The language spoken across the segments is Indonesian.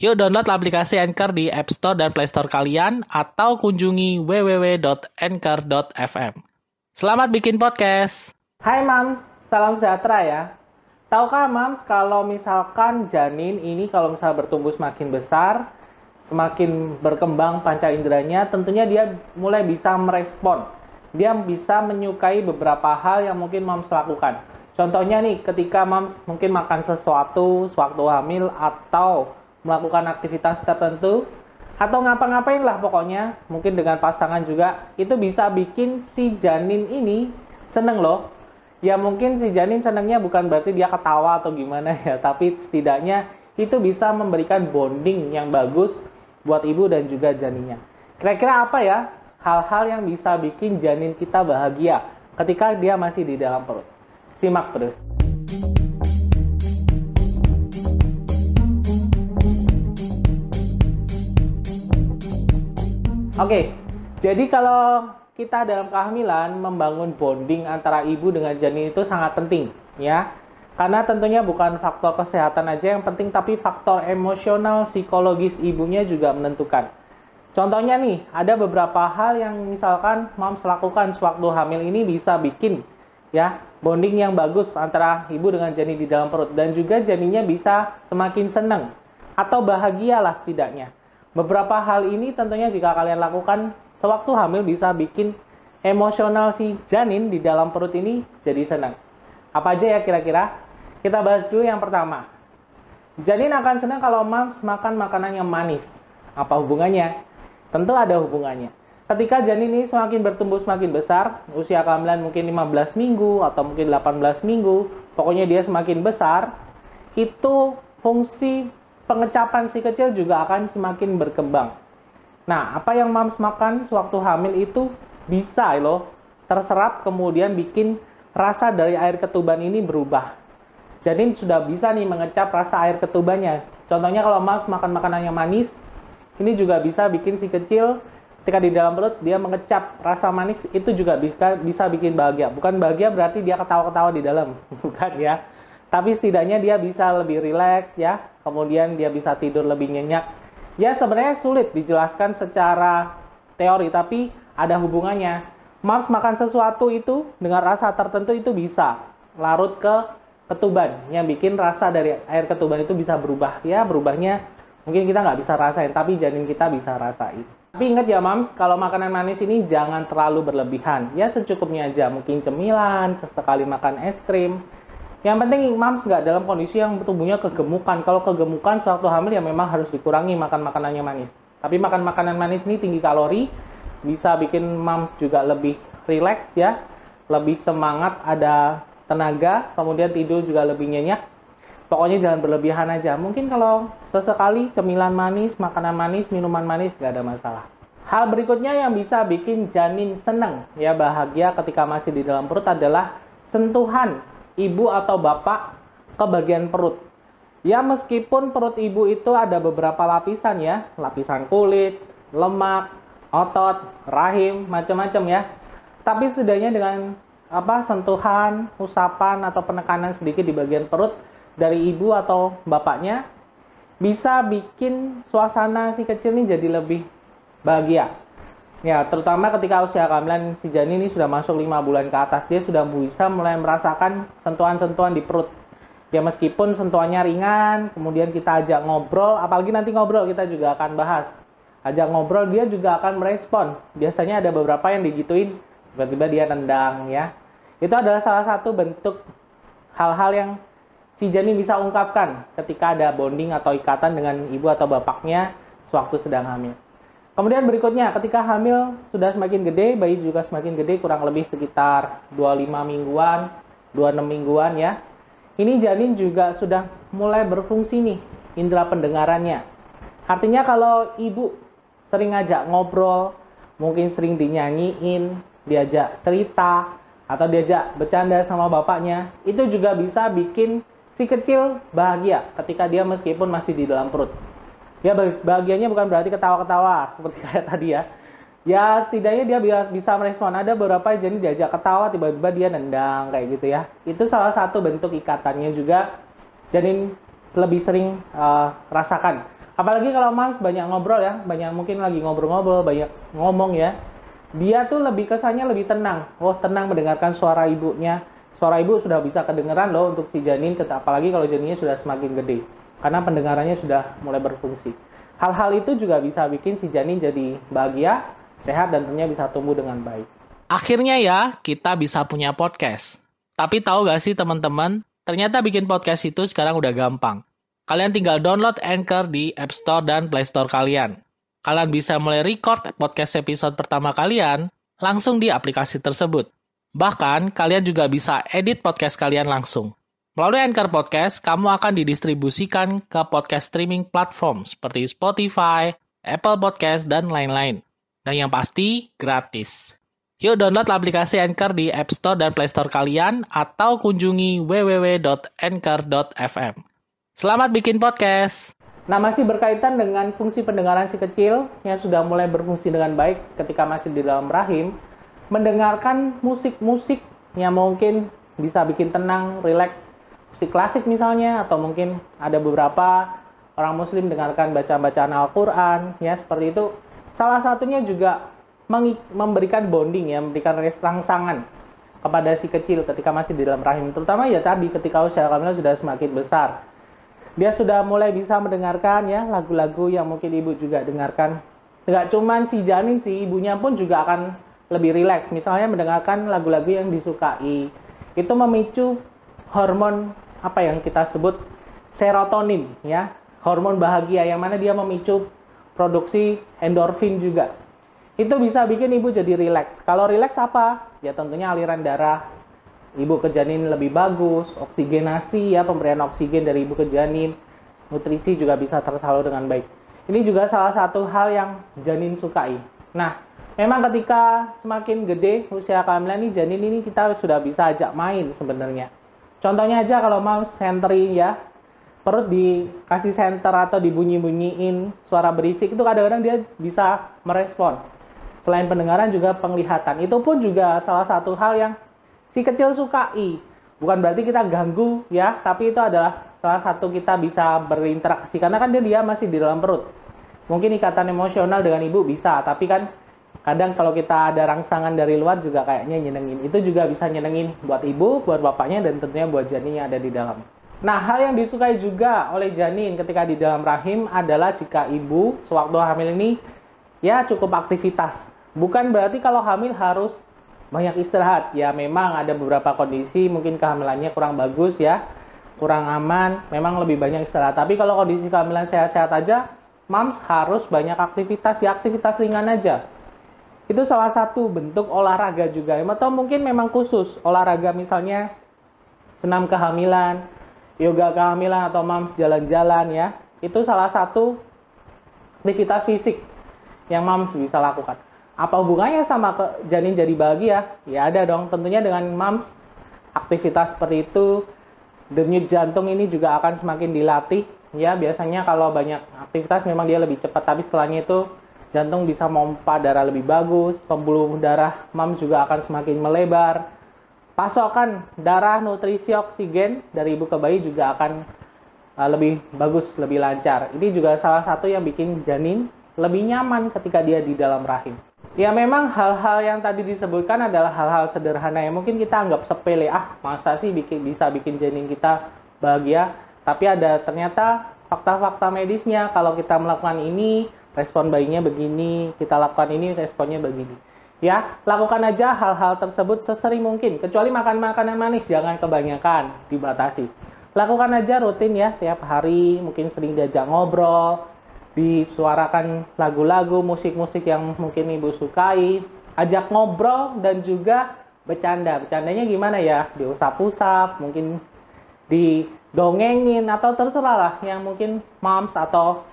Yuk download aplikasi Anchor di App Store dan Play Store kalian atau kunjungi www.anchor.fm. Selamat bikin podcast. Hai Mams, salam sejahtera ya. Tahukah Mams kalau misalkan janin ini kalau misalnya bertumbuh semakin besar, semakin berkembang panca inderanya, tentunya dia mulai bisa merespon. Dia bisa menyukai beberapa hal yang mungkin Mams lakukan. Contohnya nih, ketika Mams mungkin makan sesuatu sewaktu hamil atau melakukan aktivitas tertentu atau ngapa-ngapain lah pokoknya. Mungkin dengan pasangan juga itu bisa bikin si janin ini seneng loh. Ya mungkin si janin senengnya bukan berarti dia ketawa atau gimana ya tapi setidaknya itu bisa memberikan bonding yang bagus buat ibu dan juga janinnya. Kira-kira apa ya hal-hal yang bisa bikin janin kita bahagia ketika dia masih di dalam perut? Simak terus Oke, jadi kalau kita dalam kehamilan membangun bonding antara ibu dengan janin itu sangat penting, ya. Karena tentunya bukan faktor kesehatan aja yang penting, tapi faktor emosional, psikologis ibunya juga menentukan. Contohnya nih, ada beberapa hal yang misalkan moms lakukan sewaktu hamil ini bisa bikin ya bonding yang bagus antara ibu dengan janin di dalam perut dan juga janinnya bisa semakin senang atau bahagia lah setidaknya. Beberapa hal ini tentunya jika kalian lakukan sewaktu hamil bisa bikin emosional si janin di dalam perut ini jadi senang. Apa aja ya kira-kira? Kita bahas dulu yang pertama. Janin akan senang kalau mams makan makanan yang manis. Apa hubungannya? Tentu ada hubungannya. Ketika janin ini semakin bertumbuh semakin besar, usia kehamilan mungkin 15 minggu atau mungkin 18 minggu, pokoknya dia semakin besar, itu fungsi pengecapan si kecil juga akan semakin berkembang. Nah, apa yang mams makan sewaktu hamil itu bisa loh terserap kemudian bikin rasa dari air ketuban ini berubah. Jadi sudah bisa nih mengecap rasa air ketubannya. Contohnya kalau mams makan makanan yang manis, ini juga bisa bikin si kecil ketika di dalam perut dia mengecap rasa manis itu juga bisa bisa bikin bahagia. Bukan bahagia berarti dia ketawa-ketawa di dalam, bukan ya. Tapi setidaknya dia bisa lebih rileks ya, kemudian dia bisa tidur lebih nyenyak. Ya sebenarnya sulit dijelaskan secara teori, tapi ada hubungannya. Mams makan sesuatu itu dengan rasa tertentu itu bisa larut ke ketuban yang bikin rasa dari air ketuban itu bisa berubah. Ya berubahnya mungkin kita nggak bisa rasain, tapi janin kita bisa rasain. Tapi ingat ya mams, kalau makanan manis ini jangan terlalu berlebihan. Ya secukupnya aja, mungkin cemilan, sesekali makan es krim, yang penting mams nggak dalam kondisi yang tubuhnya kegemukan. Kalau kegemukan suatu hamil ya memang harus dikurangi makan makanannya manis. Tapi makan makanan manis ini tinggi kalori, bisa bikin mams juga lebih rileks ya, lebih semangat, ada tenaga, kemudian tidur juga lebih nyenyak. Pokoknya jangan berlebihan aja. Mungkin kalau sesekali cemilan manis, makanan manis, minuman manis nggak ada masalah. Hal berikutnya yang bisa bikin janin senang ya bahagia ketika masih di dalam perut adalah sentuhan ibu atau bapak ke bagian perut. Ya meskipun perut ibu itu ada beberapa lapisan ya, lapisan kulit, lemak, otot, rahim, macam-macam ya. Tapi setidaknya dengan apa sentuhan, usapan atau penekanan sedikit di bagian perut dari ibu atau bapaknya bisa bikin suasana si kecil ini jadi lebih bahagia. Ya, terutama ketika usia kehamilan si janin ini sudah masuk lima bulan ke atas, dia sudah bisa mulai merasakan sentuhan-sentuhan di perut. Ya meskipun sentuhannya ringan, kemudian kita ajak ngobrol, apalagi nanti ngobrol kita juga akan bahas. Ajak ngobrol dia juga akan merespon. Biasanya ada beberapa yang digituin, tiba-tiba dia nendang ya. Itu adalah salah satu bentuk hal-hal yang si janin bisa ungkapkan ketika ada bonding atau ikatan dengan ibu atau bapaknya sewaktu sedang hamil. Kemudian berikutnya, ketika hamil sudah semakin gede, bayi juga semakin gede, kurang lebih sekitar 25 mingguan, 26 mingguan ya. Ini janin juga sudah mulai berfungsi nih, indera pendengarannya. Artinya kalau ibu sering ngajak ngobrol, mungkin sering dinyanyiin, diajak cerita, atau diajak bercanda sama bapaknya, itu juga bisa bikin si kecil bahagia ketika dia meskipun masih di dalam perut. Ya bahagianya bukan berarti ketawa-ketawa seperti kayak tadi ya. Ya setidaknya dia bisa merespon. Ada beberapa jadi diajak ketawa tiba-tiba dia nendang kayak gitu ya. Itu salah satu bentuk ikatannya juga janin lebih sering uh, rasakan. Apalagi kalau mas banyak ngobrol ya, banyak mungkin lagi ngobrol-ngobrol, banyak ngomong ya dia tuh lebih kesannya lebih tenang. Oh, tenang mendengarkan suara ibunya. Suara ibu sudah bisa kedengeran loh untuk si janin, apalagi kalau janinnya sudah semakin gede. Karena pendengarannya sudah mulai berfungsi. Hal-hal itu juga bisa bikin si janin jadi bahagia, sehat, dan tentunya bisa tumbuh dengan baik. Akhirnya ya, kita bisa punya podcast. Tapi tahu gak sih teman-teman, ternyata bikin podcast itu sekarang udah gampang. Kalian tinggal download Anchor di App Store dan Play Store kalian kalian bisa mulai record podcast episode pertama kalian langsung di aplikasi tersebut. Bahkan, kalian juga bisa edit podcast kalian langsung. Melalui Anchor Podcast, kamu akan didistribusikan ke podcast streaming platform seperti Spotify, Apple Podcast, dan lain-lain. Dan yang pasti, gratis. Yuk download aplikasi Anchor di App Store dan Play Store kalian atau kunjungi www.anchor.fm. Selamat bikin podcast! Nah, masih berkaitan dengan fungsi pendengaran si kecil yang sudah mulai berfungsi dengan baik ketika masih di dalam rahim, mendengarkan musik-musik yang mungkin bisa bikin tenang, rileks, musik klasik misalnya, atau mungkin ada beberapa orang muslim dengarkan baca-bacaan Al-Quran, ya seperti itu. Salah satunya juga memberikan bonding ya, memberikan rangsangan kepada si kecil ketika masih di dalam rahim, terutama ya tadi ketika usia kamilah sudah semakin besar dia sudah mulai bisa mendengarkan ya lagu-lagu yang mungkin ibu juga dengarkan. Tidak cuman si janin si ibunya pun juga akan lebih rileks. Misalnya mendengarkan lagu-lagu yang disukai. Itu memicu hormon apa yang kita sebut serotonin ya, hormon bahagia yang mana dia memicu produksi endorfin juga. Itu bisa bikin ibu jadi rileks. Kalau rileks apa? Ya tentunya aliran darah ibu ke janin lebih bagus, oksigenasi ya pemberian oksigen dari ibu ke janin, nutrisi juga bisa tersalur dengan baik. Ini juga salah satu hal yang janin sukai. Nah, memang ketika semakin gede usia kehamilan ini janin ini kita sudah bisa ajak main sebenarnya. Contohnya aja kalau mau sentri ya, perut dikasih senter atau dibunyi-bunyiin suara berisik itu kadang-kadang dia bisa merespon. Selain pendengaran juga penglihatan. Itu pun juga salah satu hal yang si kecil sukai. Bukan berarti kita ganggu ya, tapi itu adalah salah satu kita bisa berinteraksi karena kan dia dia masih di dalam perut. Mungkin ikatan emosional dengan ibu bisa, tapi kan kadang kalau kita ada rangsangan dari luar juga kayaknya nyenengin. Itu juga bisa nyenengin buat ibu, buat bapaknya, dan tentunya buat janin yang ada di dalam. Nah, hal yang disukai juga oleh janin ketika di dalam rahim adalah jika ibu sewaktu hamil ini ya cukup aktivitas. Bukan berarti kalau hamil harus banyak istirahat. Ya memang ada beberapa kondisi mungkin kehamilannya kurang bagus ya, kurang aman, memang lebih banyak istirahat. Tapi kalau kondisi kehamilan sehat-sehat aja, moms harus banyak aktivitas, ya aktivitas ringan aja. Itu salah satu bentuk olahraga juga. Atau mungkin memang khusus olahraga misalnya senam kehamilan, yoga kehamilan atau moms jalan-jalan ya. Itu salah satu aktivitas fisik yang moms bisa lakukan. Apa hubungannya sama ke janin jadi bahagia? Ya ada dong, tentunya dengan mams aktivitas seperti itu denyut jantung ini juga akan semakin dilatih ya biasanya kalau banyak aktivitas memang dia lebih cepat tapi setelahnya itu jantung bisa memompa darah lebih bagus pembuluh darah mam juga akan semakin melebar pasokan darah nutrisi oksigen dari ibu ke bayi juga akan uh, lebih bagus lebih lancar ini juga salah satu yang bikin janin lebih nyaman ketika dia di dalam rahim Ya memang hal-hal yang tadi disebutkan adalah hal-hal sederhana yang mungkin kita anggap sepele. Ah, masa sih bikin bisa bikin janin kita bahagia? Tapi ada ternyata fakta-fakta medisnya. Kalau kita melakukan ini, respon bayinya begini. Kita lakukan ini, responnya begini. Ya, lakukan aja hal-hal tersebut sesering mungkin. Kecuali makan makanan manis, jangan kebanyakan, dibatasi. Lakukan aja rutin ya, tiap hari, mungkin sering diajak ngobrol, disuarakan lagu-lagu, musik-musik yang mungkin ibu sukai, ajak ngobrol dan juga bercanda. Bercandanya gimana ya? Diusap-usap, mungkin didongengin atau terserah lah yang mungkin moms atau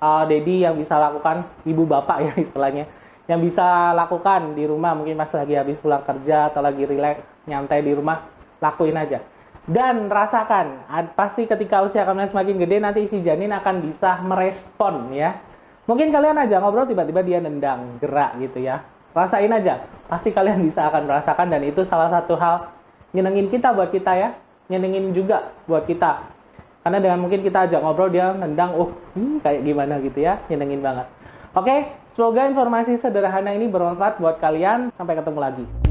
uh, Dedi yang bisa lakukan ibu bapak ya istilahnya yang bisa lakukan di rumah mungkin pas lagi habis pulang kerja atau lagi rileks nyantai di rumah lakuin aja. Dan rasakan pasti ketika usia kalian semakin gede nanti si janin akan bisa merespon ya. Mungkin kalian aja ngobrol tiba-tiba dia nendang gerak gitu ya. Rasain aja pasti kalian bisa akan merasakan dan itu salah satu hal nyenengin kita buat kita ya. Nyenengin juga buat kita karena dengan mungkin kita ajak ngobrol dia nendang oh hmm, kayak gimana gitu ya. Nyenengin banget. Oke semoga informasi sederhana ini bermanfaat buat kalian. Sampai ketemu lagi